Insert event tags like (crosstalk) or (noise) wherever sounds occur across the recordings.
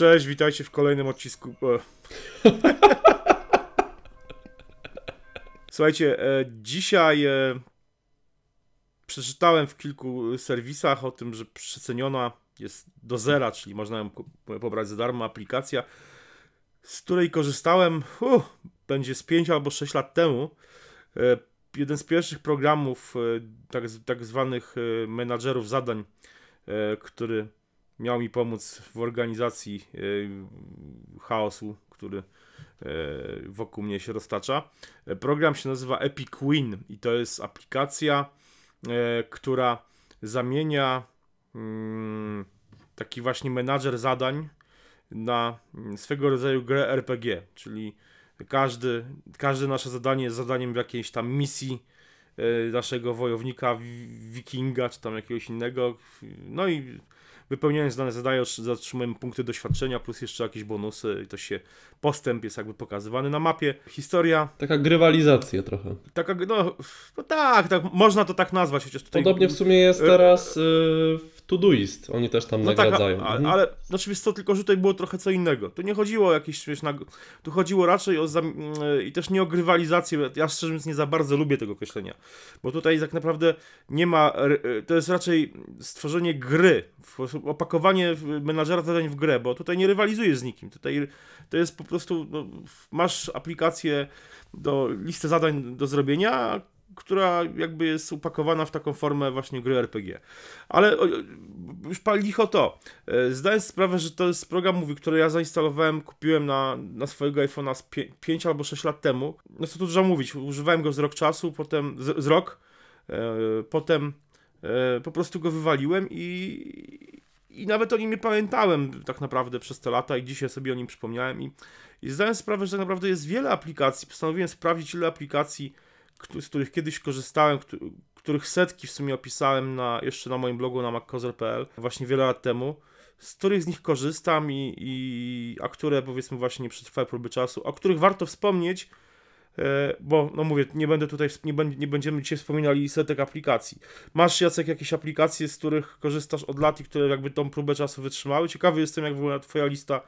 Cześć, witajcie w kolejnym odcisku. e. (laughs) Słuchajcie, e, dzisiaj e, przeczytałem w kilku serwisach o tym, że przeceniona jest do zera, czyli można ją pobrać za darmo aplikacja, z której korzystałem, uh, będzie z 5 albo 6 lat temu. E, Jeden z pierwszych programów, tak, tak zwanych menadżerów zadań, który miał mi pomóc w organizacji e, chaosu, który e, wokół mnie się roztacza. E, Program się nazywa Epic Win i to jest aplikacja, która zamienia mm, taki właśnie menadżer zadań na mm, swego rodzaju grę RPG, czyli każdy, każde nasze zadanie jest zadaniem w jakiejś tam misji naszego wojownika, wi- wikinga, czy tam jakiegoś innego. No i wypełniając dane zadania otrzymujemy punkty doświadczenia, plus jeszcze jakieś bonusy i to się, postęp jest jakby pokazywany na mapie. Historia, Taka grywalizacja trochę. taka, no, no tak, tak, można to tak nazwać, chociaż tutaj... Podobnie w sumie jest e, teraz y, w Todoist. Oni też tam No tak, nagradzają. a, a, Mhm. ale znaczy wiesz co, tylko że tutaj było trochę co innego. Tu nie chodziło o jakieś, wiesz, nag... tu chodziło raczej o zam... yy, i też nie o grywalizację. Ja szczerze mówiąc nie za bardzo lubię tego określenia, bo tutaj tak naprawdę nie ma, yy, to jest raczej stworzenie gry, opakowanie menadżera zadań w grę, bo tutaj nie rywalizujesz z nikim. Tutaj to jest po prostu, no, masz aplikację do listy zadań do zrobienia, która jakby jest upakowana w taką formę właśnie gry RPG. Ale już pal licho to. E, Zdając sprawę, że to jest program, mówi, który ja zainstalowałem, kupiłem na, na swojego iPhone'a z 5 albo 6 lat temu. No co tu dużo mówić, używałem go z rok czasu, potem z, z rok, e, potem e, po prostu go wywaliłem i, i nawet o nim nie pamiętałem tak naprawdę przez te lata i dzisiaj sobie o nim przypomniałem i, i zdałem sprawę, że tak naprawdę jest wiele aplikacji. Postanowiłem sprawdzić, ile aplikacji, z których kiedyś korzystałem, któ- których setki w sumie opisałem na, jeszcze na moim blogu na mackozer.pl właśnie wiele lat temu, z których z nich korzystam i, i a które powiedzmy właśnie nie przetrwały próby czasu, o których warto wspomnieć, e, bo no mówię, nie będę tutaj, nie, nie będziemy dzisiaj wspominali setek aplikacji. Masz Jacek jakieś aplikacje, z których korzystasz od lat i które jakby tą próbę czasu wytrzymały? Ciekawy jestem, jak wygląda twoja lista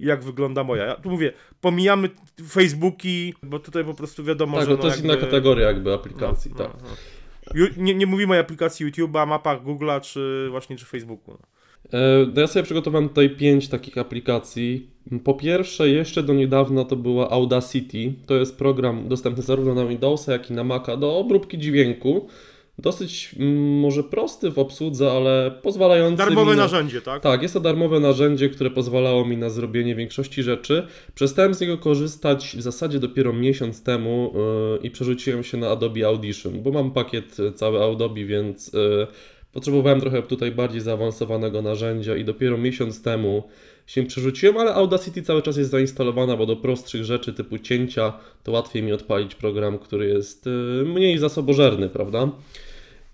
jak wygląda moja. Ja tu mówię, pomijamy Facebooki, bo tutaj po prostu wiadomo, tak, że bo no to jest jakby... inna kategoria jakby aplikacji, No, tak. no, no. Nie, nie mówimy o aplikacji YouTube'a, mapach Google'a, czy właśnie czy Facebooku. No. E, No ja sobie przygotowałem tutaj pięć takich aplikacji. Po pierwsze, jeszcze do niedawna to była Audacity. To jest program dostępny zarówno na Windowsa, jak i na Maca do obróbki dźwięku. Dosyć mm, może prosty w obsłudze, ale pozwalający Darmowe mi na... narzędzie, tak? Tak, jest to darmowe narzędzie, które pozwalało mi na zrobienie większości rzeczy. Przestałem z niego korzystać w zasadzie dopiero miesiąc temu yy, i przerzuciłem się na Adobe Audition, bo mam pakiet y, cały Adobe, więc yy, potrzebowałem trochę tutaj bardziej zaawansowanego narzędzia i dopiero miesiąc temu się przerzuciłem, ale Audacity cały czas jest zainstalowana, bo do prostszych rzeczy typu cięcia to łatwiej mi odpalić program, który jest yy, mniej zasobożerny, prawda?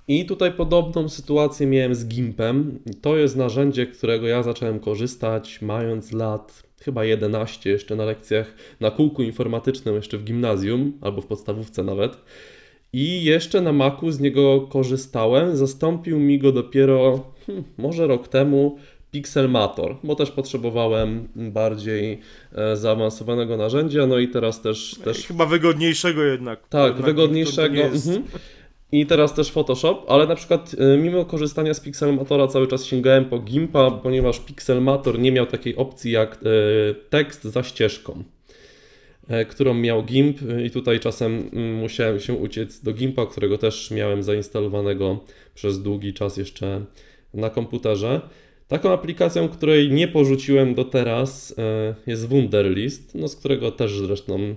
I tutaj podobną sytuację miałem z Gimpem. To jest narzędzie, którego ja zacząłem korzystać mając lat chyba 11 jeszcze na lekcjach na kółku informatycznym jeszcze w gimnazjum albo w podstawówce nawet. I jeszcze na Macu z niego korzystałem. Zastąpił mi go dopiero hmm, może rok temu Pixelmator, bo też potrzebowałem bardziej e, zaawansowanego narzędzia. No i teraz też, też Chyba wygodniejszego jednak. tak, Jednak wygodniejszego. mhm. I teraz też Photoshop, ale na przykład y, mimo korzystania z Pixelmatora cały czas sięgałem po Gimpa, ponieważ Pixelmator nie miał takiej opcji jak y, tekst za ścieżką, którą miał Gimp y, i tutaj czasem y, musiałem się uciec do Gimpa, którego też miałem zainstalowanego przez długi czas jeszcze na komputerze. Taką aplikacją, której nie porzuciłem do teraz y, jest Wunderlist, no z którego też zresztą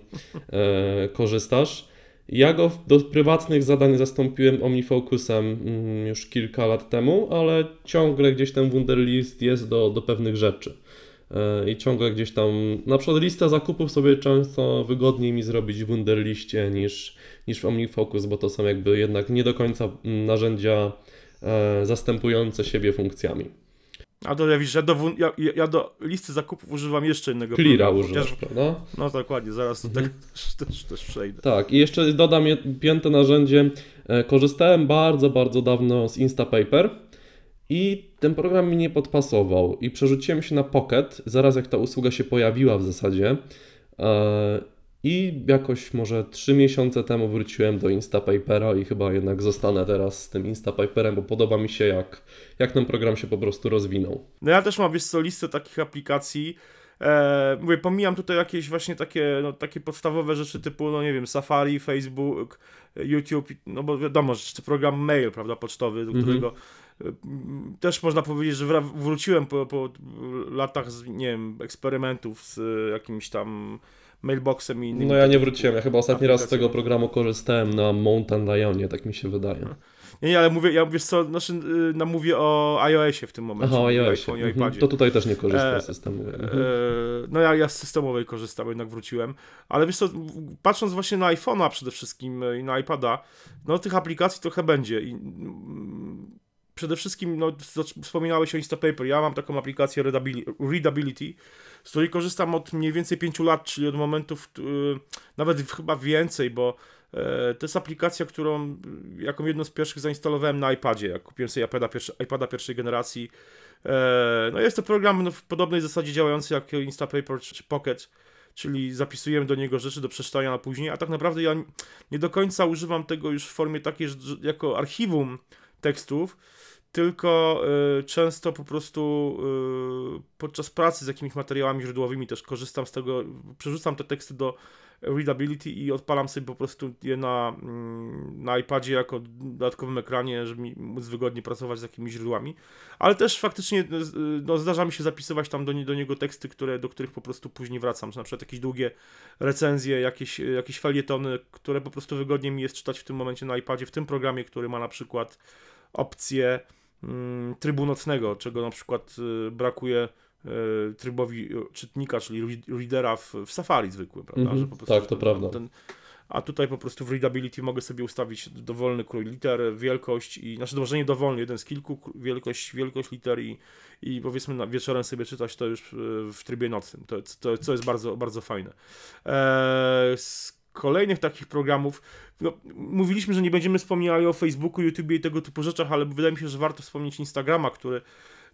korzystasz. Ja go do prywatnych zadań zastąpiłem OmniFocusem mm, już kilka lat temu, ale ciągle gdzieś ten Wunderlist jest do, do pewnych rzeczy. E, I ciągle gdzieś tam, na przykład listę zakupów sobie często wygodniej mi zrobić w Wunderliście niż, niż w OmniFocus, bo to są jakby jednak nie do końca mm, narzędzia e, zastępujące siebie funkcjami. A to ja widzisz, ja do, ja, ja- do listy zakupów używam jeszcze innego Cleara używasz, prawda? No dokładnie, zaraz do Mhm. tego też, też, też przejdę. Tak, i jeszcze dodam piąte narzędzie. E, Korzystałem bardzo, bardzo dawno z Instapaper i ten program mi nie podpasował i przerzuciłem się na Pocket, zaraz jak ta usługa się pojawiła w zasadzie. E, I jakoś może 3 miesiące temu wróciłem do Instapapera i chyba jednak zostanę teraz z tym Instapaperem, bo podoba mi się jak, jak ten program się po prostu rozwinął. No ja też mam, wiesz co, listę takich aplikacji. E, mówię, pomijam tutaj jakieś właśnie takie, no, takie podstawowe rzeczy typu, no nie wiem, Safari, Facebook, YouTube, no bo wiadomo, że program mail, prawda, pocztowy, do Mhm. którego e, m, też można powiedzieć, że wróciłem po, po latach, z, nie wiem, eksperymentów z jakimś tam mailboxem i innymi. No ja nie wróciłem, ja chyba ostatni raz z tego programu korzystałem na Mountain Lionie, tak mi się wydaje. Nie, nie, ale mówię, ja wiesz co, znaczy, y, no, mówię o iOSie w tym momencie. Aha, o iOSie. iPhone'ie, Mhm. To tutaj też nie korzystam E, z systemu. E, Mhm. no ja, ja z systemowej korzystam, jednak wróciłem. Ale wiesz co, patrząc właśnie na iPhone'a przede wszystkim i na iPada, no tych aplikacji trochę będzie. I, mm, przede wszystkim, no wspominałeś o Instapaper, ja mam taką aplikację Readabili- Readability, z której korzystam od mniej więcej 5 lat, czyli od momentów, y, nawet chyba więcej, bo e, to jest aplikacja, którą y, jaką jedną z pierwszych zainstalowałem na iPadzie, jak kupiłem sobie iPada, pierwszy, iPada pierwszej generacji. E, No jest to program no, w podobnej zasadzie działający jak Instapaper czy Pocket, czyli zapisujemy do niego rzeczy do przeczytania na później, a tak naprawdę ja nie do końca używam tego już w formie takiej, jako archiwum tekstów, tylko y, często po prostu y, podczas pracy z jakimiś materiałami źródłowymi też korzystam z tego, przerzucam te teksty do Readability i odpalam sobie po prostu je na, mm, na iPadzie jako dodatkowym ekranie, żeby móc wygodnie pracować z jakimiś źródłami. Ale też faktycznie y, no, zdarza mi się zapisywać tam do, nie, do niego teksty, które, do których po prostu później wracam, czy na przykład jakieś długie recenzje, jakieś, jakieś felietony, które po prostu wygodnie mi jest czytać w tym momencie na iPadzie, w tym programie, który ma na przykład opcję mm, trybu nocnego, czego na przykład y, brakuje y, trybowi czytnika, czyli re- readera w, w Safari zwykłym, prawda? Po prostu tak, to prawda. Ten, a tutaj po prostu w readability mogę sobie ustawić dowolny krój liter, wielkość i, znaczy może nie dowolny, jeden z kilku, wielkość, wielkość liter i, i powiedzmy na wieczorem sobie czytać to już w trybie nocnym, to, to, co jest bardzo, bardzo fajne. Eee, kolejnych takich programów, no, mówiliśmy, że nie będziemy wspominali o Facebooku, YouTubie i tego typu rzeczach, ale wydaje mi się, że warto wspomnieć Instagrama, który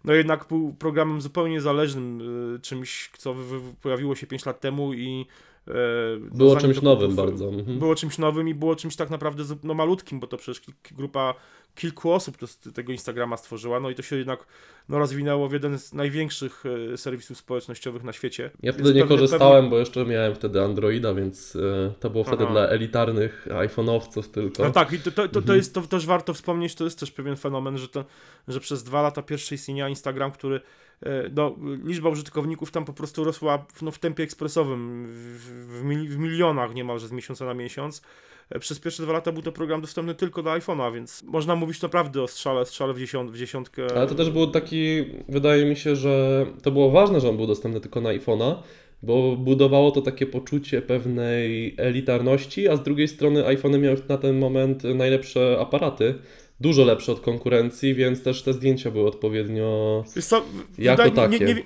no jednak był programem zupełnie zależnym, y, czymś, co pojawiło się 5 lat temu i e, no, Było czymś nowym bardzo. Mhm. Było czymś nowym i było czymś tak naprawdę no, malutkim, bo to przecież grupa kilku osób to, tego Instagrama stworzyła, no i to się jednak no, rozwinęło w jeden z największych e, serwisów społecznościowych na świecie. Ja wtedy nie pewnie- korzystałem, bo jeszcze miałem wtedy Androida, więc e, to było wtedy Aha. dla elitarnych iPhone'owców tylko. No tak, i to, to, to, to Mhm. jest to też warto wspomnieć, to jest też pewien fenomen, że, to, że przez dwa lata pierwsze istnienia Instagram, który e, no, liczba użytkowników tam po prostu rosła w, no, w tempie ekspresowym, w, w, mil, w milionach niemalże z miesiąca na miesiąc. E, Przez pierwsze dwa lata był to program dostępny tylko do iPhone'a, więc można mówić naprawdę o strzale, strzale w, dziesiąt, w dziesiątkę. Ale to też był taki, wydaje mi się, że to było ważne, że on był dostępny tylko na iPhone'a, bo budowało to takie poczucie pewnej elitarności, a z drugiej strony iPhony miały na ten moment najlepsze aparaty, dużo lepsze od konkurencji, więc też te zdjęcia były odpowiednio... Co, Jako wydaje- nie, takie. nie,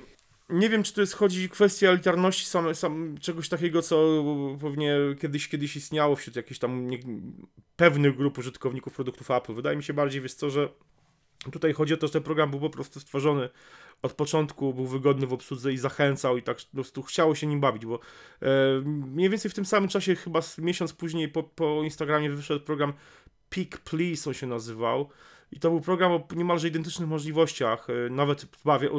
nie wiem, czy to jest chodzi kwestia elitarności, same, sam, czegoś takiego, co pewnie kiedyś, kiedyś istniało wśród jakichś tam nie, pewnych grup użytkowników produktów Apple. Wydaje mi się bardziej, wiesz co, że tutaj chodzi o to, że ten program był po prostu stworzony od początku, był wygodny w obsłudze i zachęcał i tak po prostu chciało się nim bawić, bo e, mniej więcej w tym samym czasie, chyba miesiąc później po, po Instagramie wyszedł program Peak Please, on się nazywał. I to był program o niemalże identycznych możliwościach. e, Nawet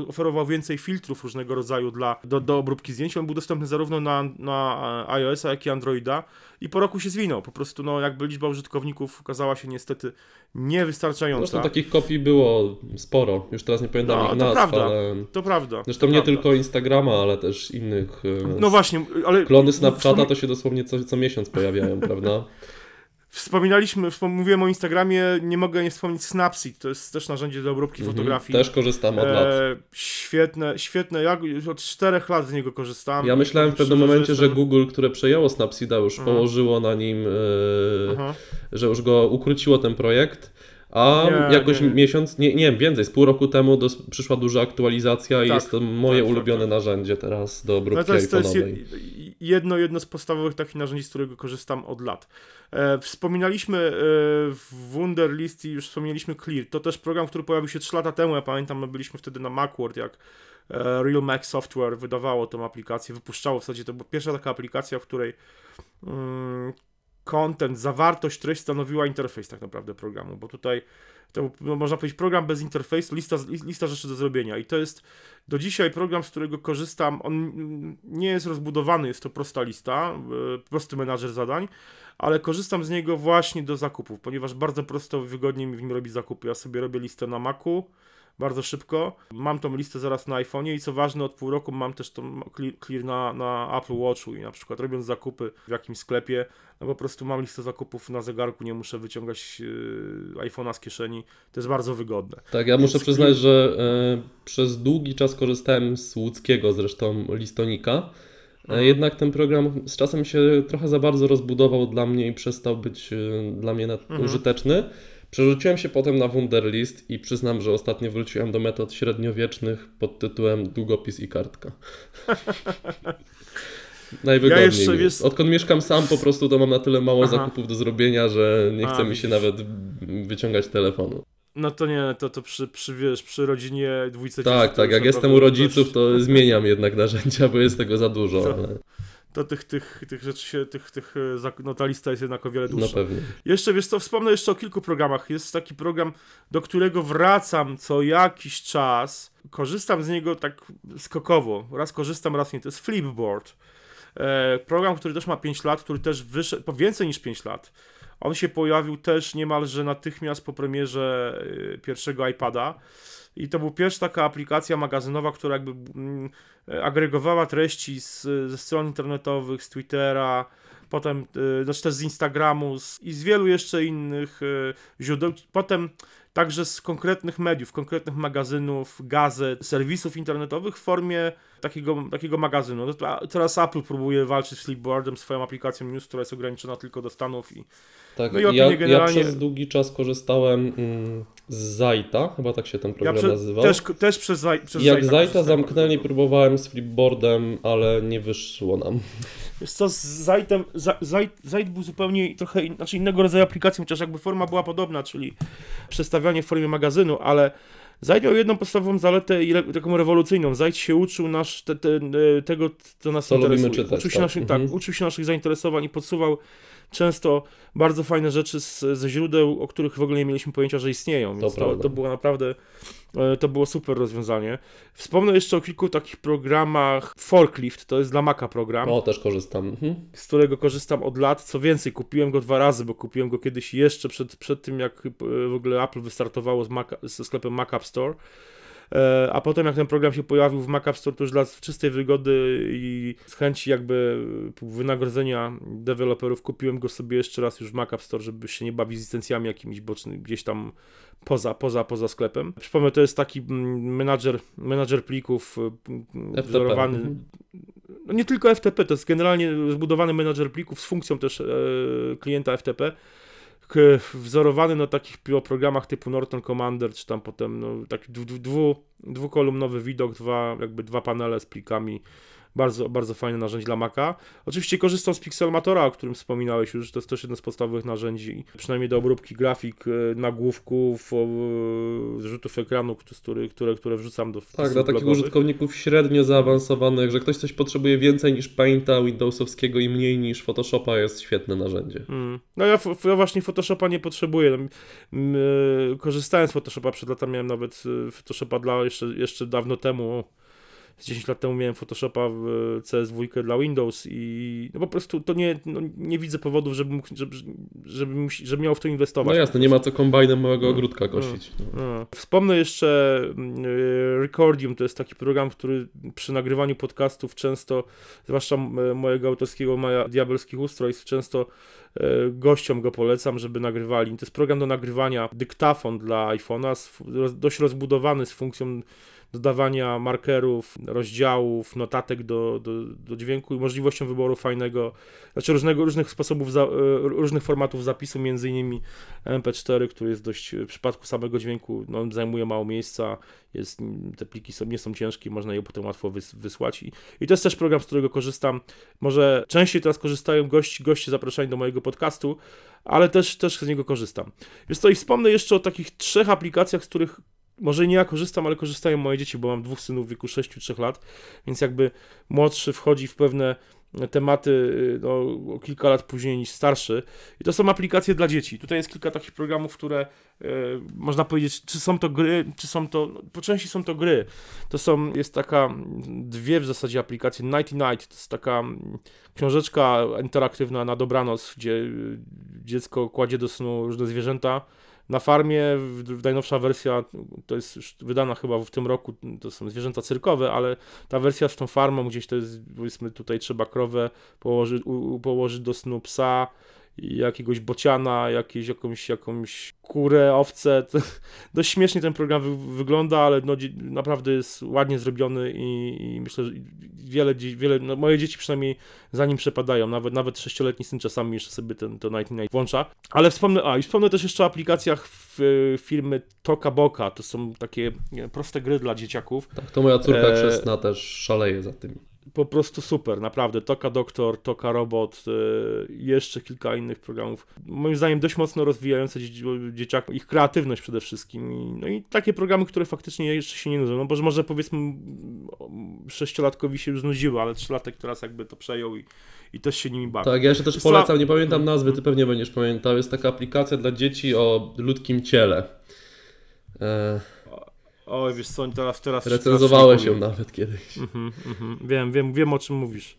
oferował więcej filtrów różnego rodzaju dla, do, do obróbki zdjęć. On był dostępny zarówno na, na e, iOS-a, jak i Androida. I po roku się zwinął. Po prostu, no, jakby liczba użytkowników okazała się niestety niewystarczająca. Zresztą takich kopii było sporo, już teraz nie pamiętam No, ich to nazw, prawda. ale... To prawda. Zresztą to nie prawda. tylko Instagrama, ale też innych... e, No właśnie, ale. Klony Snapchata to się dosłownie co, co miesiąc pojawiają, (laughs) prawda? Wspominaliśmy, wspom- mówiłem o Instagramie, nie mogę nie wspomnieć Snapseed, to jest też narzędzie do obróbki Mhm. fotografii. Też korzystam od lat. E, świetne, świetne. Ja od czterech lat z niego korzystam. Ja myślałem w pewnym momencie, że jestem- Google, które przejęło Snapseeda, już Mhm. położyło na nim, e, że już go ukróciło ten projekt. A Nie, jakoś nie, nie. miesiąc, nie, nie więcej, z pół roku temu dos, przyszła duża aktualizacja i Tak, jest to moje tak, tak, ulubione tak. narzędzie teraz do No obróbki to jest, to jest jedno, jedno z podstawowych takich narzędzi, z którego korzystam od lat. E, wspominaliśmy e, w Wunderlist i już wspomnieliśmy Clear. To też program, który pojawił się 3 lata temu. Ja pamiętam, my byliśmy wtedy na Macworld, jak e, Real Mac Software wydawało tą aplikację, wypuszczało w zasadzie. To była pierwsza taka aplikacja, w której mm, content, zawartość, treść stanowiła interfejs tak naprawdę programu, bo tutaj to no, można powiedzieć program bez interfejsu, lista, lista rzeczy do zrobienia i to jest do dzisiaj program, z którego korzystam, on nie jest rozbudowany, jest to prosta lista, e, prosty menadżer zadań, ale korzystam z niego właśnie do zakupów, ponieważ bardzo prosto, wygodnie mi w nim robić zakupy. Ja sobie robię listę na Macu, bardzo szybko. Mam tą listę zaraz na iPhone'ie i co ważne, od pół roku mam też tą clear na, na Apple Watchu i na przykład robiąc zakupy w jakimś sklepie, no po prostu mam listę zakupów na zegarku, nie muszę wyciągać yy, iPhone'a z kieszeni. To jest bardzo wygodne. Tak, ja muszę przyznać, że y, przez długi czas korzystałem z łódzkiego zresztą listonika. Mhm. Jednak ten program z czasem się trochę za bardzo rozbudował dla mnie i przestał być y, dla mnie mhm. użyteczny. Przerzuciłem się potem na Wunderlist i przyznam, że ostatnio wróciłem do metod średniowiecznych pod tytułem długopis i kartka. (laughs) Najwygodniej. Ja jeszcze. Odkąd mieszkam sam, po prostu to mam na tyle mało Aha. zakupów do zrobienia, że nie chce A, mi się nawet wyciągać telefonu. No to nie, to, to przy, przy, wiesz, przy rodzinie dwójce Tak, tak, jak jestem u rodziców, to zmieniam jednak narzędzia, bo jest tego za dużo. (laughs) To, ale to tych, tych, tych rzeczy się, tych, tych, e, no ta lista jest jednak o wiele dłuższa. No pewnie. Jeszcze, wiesz co, wspomnę jeszcze o kilku programach. Jest taki program, do którego wracam co jakiś czas. Korzystam z niego tak skokowo. Raz korzystam, raz nie. To jest Flipboard. E, program, który też ma 5 lat, który też wyszedł, po więcej niż 5 lat. On się pojawił też niemalże natychmiast po premierze e, pierwszego iPada. I to była pierwsza taka aplikacja magazynowa, która jakby mm, agregowała treści z, ze stron internetowych, z Twittera, potem y, znaczy też z Instagramu z, i z wielu jeszcze innych y, źródeł. Potem także z konkretnych mediów, konkretnych magazynów, gazet, serwisów internetowych w formie takiego, takiego magazynu. No teraz Apple próbuje walczyć z Flipboardem, swoją aplikacją News, która jest ograniczona tylko do Stanów i tak, no i ja, generalnie... ja przez długi czas korzystałem mm, z Zajta, chyba tak się ten program ja prze... nazywał. Też, też przez, Zaj... przez Jak Zajta zamknęli, próbowałem z Flipboardem, ale nie wyszło nam. Wiesz co, z Zajtem, Zajt, Zajt był zupełnie trochę in, znaczy innego rodzaju aplikacją, chociaż jakby forma była podobna, czyli przestawianie w formie magazynu, ale Zajd miał jedną podstawową zaletę i taką rewolucyjną. Zajd się uczył nasz, te, te, tego, co nas co interesuje. Czytać, uczył, się tak. Naszych, tak, mhm. uczył się naszych zainteresowań i podsuwał często bardzo fajne rzeczy z, ze źródeł, o których w ogóle nie mieliśmy pojęcia, że istnieją. Więc to, to, to było naprawdę e, to było super rozwiązanie. Wspomnę jeszcze o kilku takich programach. Forklift to jest dla Maca program. O, też korzystam. Mhm. Z którego korzystam od lat. Co więcej, kupiłem go dwa razy, bo kupiłem go kiedyś jeszcze przed, przed tym, jak e, w ogóle Apple wystartowało z Maca, ze sklepem Mac App Store. E, a potem jak ten program się pojawił w Mac App Store, to już dla czystej wygody i z chęci jakby wynagrodzenia deweloperów kupiłem go sobie jeszcze raz już w Mac App Store, żeby się nie bawić z licencjami jakimiś bocznymi, gdzieś tam poza, poza, poza sklepem. Przypomnę, to jest taki mm, menadżer, menadżer plików FTP. wzorowany. Mhm. No nie tylko FTP, to jest generalnie zbudowany menadżer plików z funkcją też e, klienta FTP wzorowany na takich programach typu Norton Commander, czy tam potem no, taki dwu, dwukolumnowy widok, dwa, jakby dwa panele z plikami bardzo, bardzo fajne narzędzie dla Maca. Oczywiście korzystam z Pixelmatora, o którym wspominałeś już, to jest też jedno z podstawowych narzędzi, przynajmniej do obróbki grafik, e, nagłówków, zrzutów ekranu, które, które, które wrzucam do Tak, dla takich użytkowników średnio zaawansowanych, że ktoś coś potrzebuje więcej niż Painta Windowsowskiego i mniej niż Photoshopa jest świetne narzędzie. Hmm. No ja, ja, właśnie Photoshopa nie potrzebuję. E, korzystałem z Photoshopa przed latami, miałem nawet e, Photoshopa dla jeszcze, jeszcze dawno temu, z 10 lat temu miałem Photoshopa w CS2 dla Windows i no po prostu to nie, no nie widzę powodów, żeby, mógł, żeby, żeby, żeby miał w to inwestować. No jasne, nie ma co kombajnem małego no, ogródka kosić. No, no. Wspomnę jeszcze y, Recordium, to jest taki program, który przy nagrywaniu podcastów często, zwłaszcza mojego autorskiego, moja diabelskich ustrojstw, często e, gościom go polecam, żeby nagrywali. To jest program do nagrywania, dyktafon dla iPhone'a, dość rozbudowany z funkcją dodawania markerów, rozdziałów, notatek do, do, do dźwięku i możliwością wyboru fajnego, znaczy różnego, różnych sposobów, za, e, różnych formatów zapisu, między innymi MP4, który jest dość, w przypadku samego dźwięku, no, zajmuje mało miejsca, jest, te pliki są, nie są ciężkie, można je potem łatwo wys, wysłać i, i to jest też program, z którego korzystam, może częściej teraz korzystają gości, goście zapraszani do mojego podcastu, ale też, też z niego korzystam. Więc to i wspomnę jeszcze o takich trzech aplikacjach, z których może nie ja korzystam, ale korzystają moje dzieci, bo mam dwóch synów w wieku 6-3 lat, więc jakby młodszy wchodzi w pewne tematy y, no, o kilka lat później niż starszy. I to są aplikacje dla dzieci. Tutaj jest kilka takich programów, które e, można powiedzieć, czy są to gry, czy są to, no, po części są to gry. To są, jest taka, mm, dwie w zasadzie aplikacje, Nighty Night, to jest taka mm, książeczka interaktywna na dobranoc, gdzie y, dziecko kładzie do snu różne zwierzęta, na farmie w, najnowsza wersja, to jest już wydana chyba w tym roku, to są zwierzęta cyrkowe, ale ta wersja z tą farmą, gdzieś to jest, powiedzmy tutaj trzeba krowę położyć, u, położyć do snu psa, jakiegoś bociana, jakieś, jakąś, jakąś kurę, owce. (laughs) To, dość śmiesznie ten program wy, wygląda, ale no, naprawdę jest ładnie zrobiony i, i myślę, że wiele, wiele no, moje dzieci przynajmniej za nim przepadają, nawet, nawet sześcioletni syn czasami jeszcze sobie ten, to Night Night włącza. Ale wspomnę, a i wspomnę też jeszcze o aplikacjach w, firmy Toka Boka, to są takie proste gry dla dzieciaków. Tak, to moja córka E, też szaleje za tymi. Po prostu super, naprawdę. Toka Doktor, Toka Robot, y, jeszcze kilka innych programów. Moim zdaniem dość mocno rozwijające dzie dzieciakom ich kreatywność przede wszystkim. No i takie programy, które faktycznie jeszcze się nie nudzą. No bo że może powiedzmy sześciolatkowi się już znudziły, ale trzylatek teraz jakby to przejął i, i też się nimi bawi. Tak, ja jeszcze też polecam, nie pamiętam nazwy, ty pewnie będziesz pamiętał, jest taka aplikacja dla dzieci o ludzkim ciele. E, Oj, wiesz co, teraz, teraz... recenzowałeś ją nawet kiedyś. Mhm, mhm. Wiem, wiem, wiem o czym mówisz.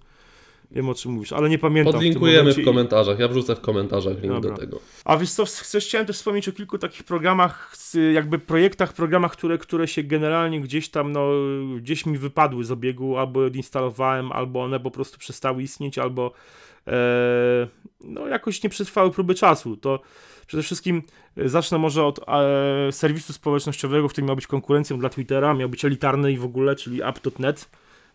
Wiem o czym mówisz, ale nie pamiętam. w Podlinkujemy w i- komentarzach, ja wrzucę w komentarzach link Dobra. do tego. A wiesz co, chcesz, chciałem też wspomnieć o kilku takich programach, jakby projektach, programach, które, które się generalnie gdzieś tam, no, gdzieś mi wypadły z obiegu, albo odinstalowałem, albo one po prostu przestały istnieć, albo e, no, jakoś nie przetrwały próby czasu. To przede wszystkim e, zacznę może od e, serwisu społecznościowego, który miał być konkurencją dla Twittera, miał być elitarny i w ogóle, czyli app.net.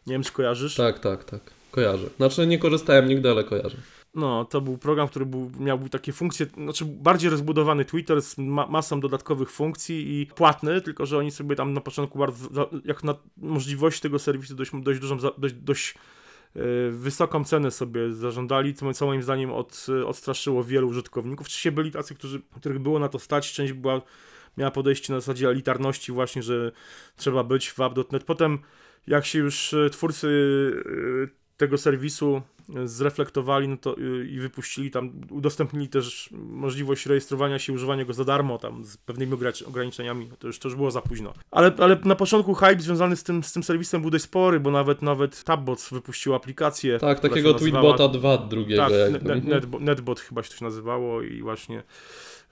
Nie wiem, czy kojarzysz. Tak, tak, tak, kojarzę. Znaczy nie korzystałem nigdy, ale kojarzę. No, to był program, który był, miał takie funkcje, znaczy bardziej rozbudowany Twitter z ma masą dodatkowych funkcji i płatny, tylko że oni sobie tam na początku bardzo, jak na możliwości tego serwisu dość, dość dużą, dość, dość wysoką cenę sobie zażądali, co, moim zdaniem od, odstraszyło wielu użytkowników. Oczywiście byli tacy, którzy, których było na to stać, część była, miała podejście na zasadzie elitarności właśnie, że trzeba być w app.net. Potem jak się już e, twórcy e, tego serwisu zreflektowali no to, y, i wypuścili tam, udostępnili też możliwość rejestrowania się i używania go za darmo, tam z pewnymi ogra- ograniczeniami, no to już, to już było za późno. Ale, ale na początku hype związany z tym, z tym serwisem był dość spory, bo nawet, nawet Tabbots wypuścił aplikację. Tak, takiego Tweetbota 2 drugiego. Tak, net, netbot, netbot chyba się to się nazywało i właśnie,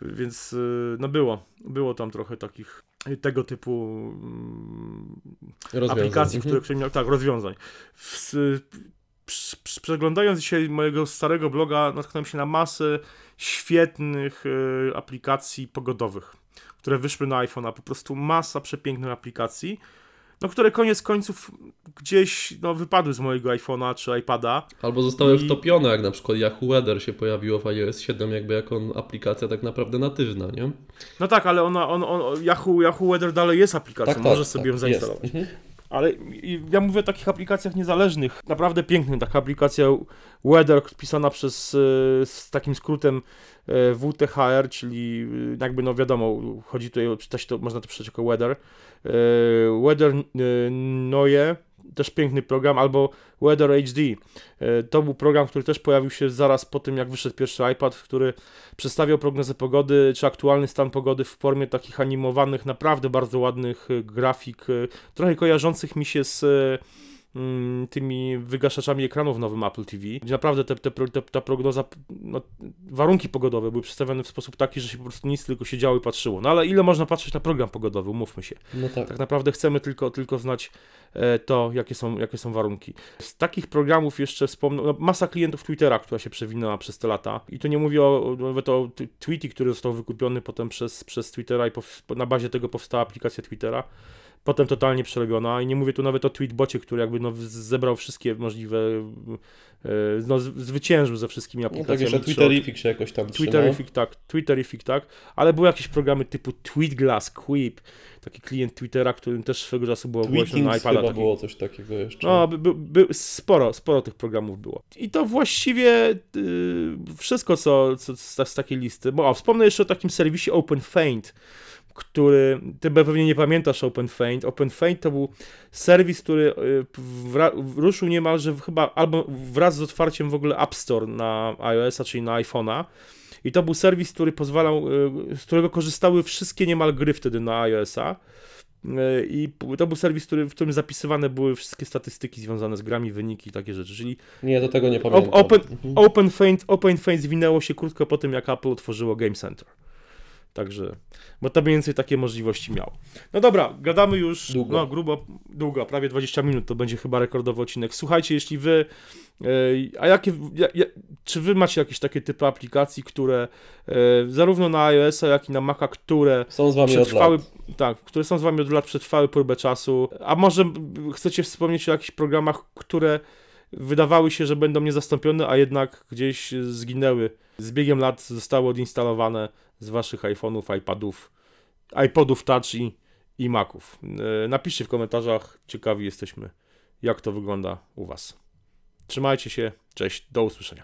więc y, no było, było tam trochę takich tego typu mm, aplikacji, Mhm. które, które miał, tak, rozwiązań. W, przeglądając dzisiaj mojego starego bloga, natknąłem się na masę świetnych e, aplikacji pogodowych, które wyszły na iPhone'a. Po prostu masa przepięknych aplikacji, no, które koniec końców gdzieś no, wypadły z mojego iPhone'a czy iPada. Albo zostały I- wtopione, jak na przykład Yahoo Weather się pojawiło w iOS 7 jakby jako aplikacja tak naprawdę natywna, nie? No tak, ale ona, on, on, Yahoo, Yahoo Weather dalej jest aplikacją, Tak, możesz tak, sobie tak, ją zainstalować. Mhm. Ale ja mówię o takich aplikacjach niezależnych, naprawdę pięknych. Taka aplikacja Weather pisana przez, e, z takim skrótem e, WTHR, czyli e, jakby no wiadomo, chodzi tutaj, czytać to, można to przeczytać jako Weather. Weather e, Noje, też piękny program, albo Weather HD. E, To był program, który też pojawił się zaraz po tym, jak wyszedł pierwszy iPad, który przedstawiał prognozę pogody, czy aktualny stan pogody w formie takich animowanych, naprawdę bardzo ładnych e, grafik, e, trochę kojarzących mi się z, tymi wygaszaczami ekranów w nowym Apple TV, gdzie naprawdę te, te, te, ta prognoza, no, warunki pogodowe były przedstawione w sposób taki, że się po prostu nic tylko siedziało i patrzyło. No ale ile można patrzeć na program pogodowy, umówmy się. No tak. Tak naprawdę chcemy tylko, tylko znać e, to, jakie są, jakie są warunki. Z takich programów jeszcze wspomnę, no, masa klientów Twittera, która się przewinęła przez te lata. I tu nie mówię o, nawet o Tweety, który został wykupiony potem przez, przez Twittera i na bazie tego powstała aplikacja Twittera. Potem totalnie przerobiona i nie mówię tu nawet o tweetbocie, który jakby no, zebrał wszystkie możliwe, e, no, zwyciężył ze wszystkimi No tak, aplikacjami. jeszcze Twitterific się jakoś tam trzyma. Twitterific, tak, Twitterific, tak, ale były jakieś programy typu Tweetglass, Quip, taki klient Twittera, którym też swego czasu było głośno na iPada. chyba Taki, było coś takiego jeszcze. no, by, by, sporo, sporo tych programów było. I to właściwie y, wszystko, co, co z, z takiej listy. Bo o, wspomnę jeszcze o takim serwisie OpenFaint, który, ty pewnie nie pamiętasz OpenFaint. OpenFaint to był serwis, który y, ruszył niemalże chyba albo wraz z otwarciem w ogóle App Store na iOS-a, czyli na iPhone'a. I to był serwis, który pozwalał, y, z którego korzystały wszystkie niemal gry wtedy na iOS-a. Y, I to był serwis, który, w którym zapisywane były wszystkie statystyki związane z grami, wyniki i takie rzeczy. Czyli Nie, do tego nie pamiętam. Open, Mhm. OpenFaint, OpenFaint zwinęło się krótko po tym, jak Apple otworzyło Game Center. Także, bo to mniej więcej takie możliwości miał. No dobra, gadamy już Długo. no grubo, długo, prawie 20 minut, to będzie chyba rekordowy odcinek. Słuchajcie, jeśli wy, e, a jakie, ja, ja, czy wy macie jakieś takie typy aplikacji, które e, zarówno na iOS-a, jak i na Maca, które Są z wami od przetrwały, lat. tak, które są z wami od lat, przetrwały próbę czasu, a może chcecie wspomnieć o jakichś programach, które wydawały się, że będą niezastąpione, a jednak gdzieś zginęły. Z biegiem lat zostały odinstalowane z waszych iPhone'ów, iPadów, iPodów Touch i, i Maców. E, Napiszcie w komentarzach, ciekawi jesteśmy, jak to wygląda u was. Trzymajcie się, cześć, do usłyszenia.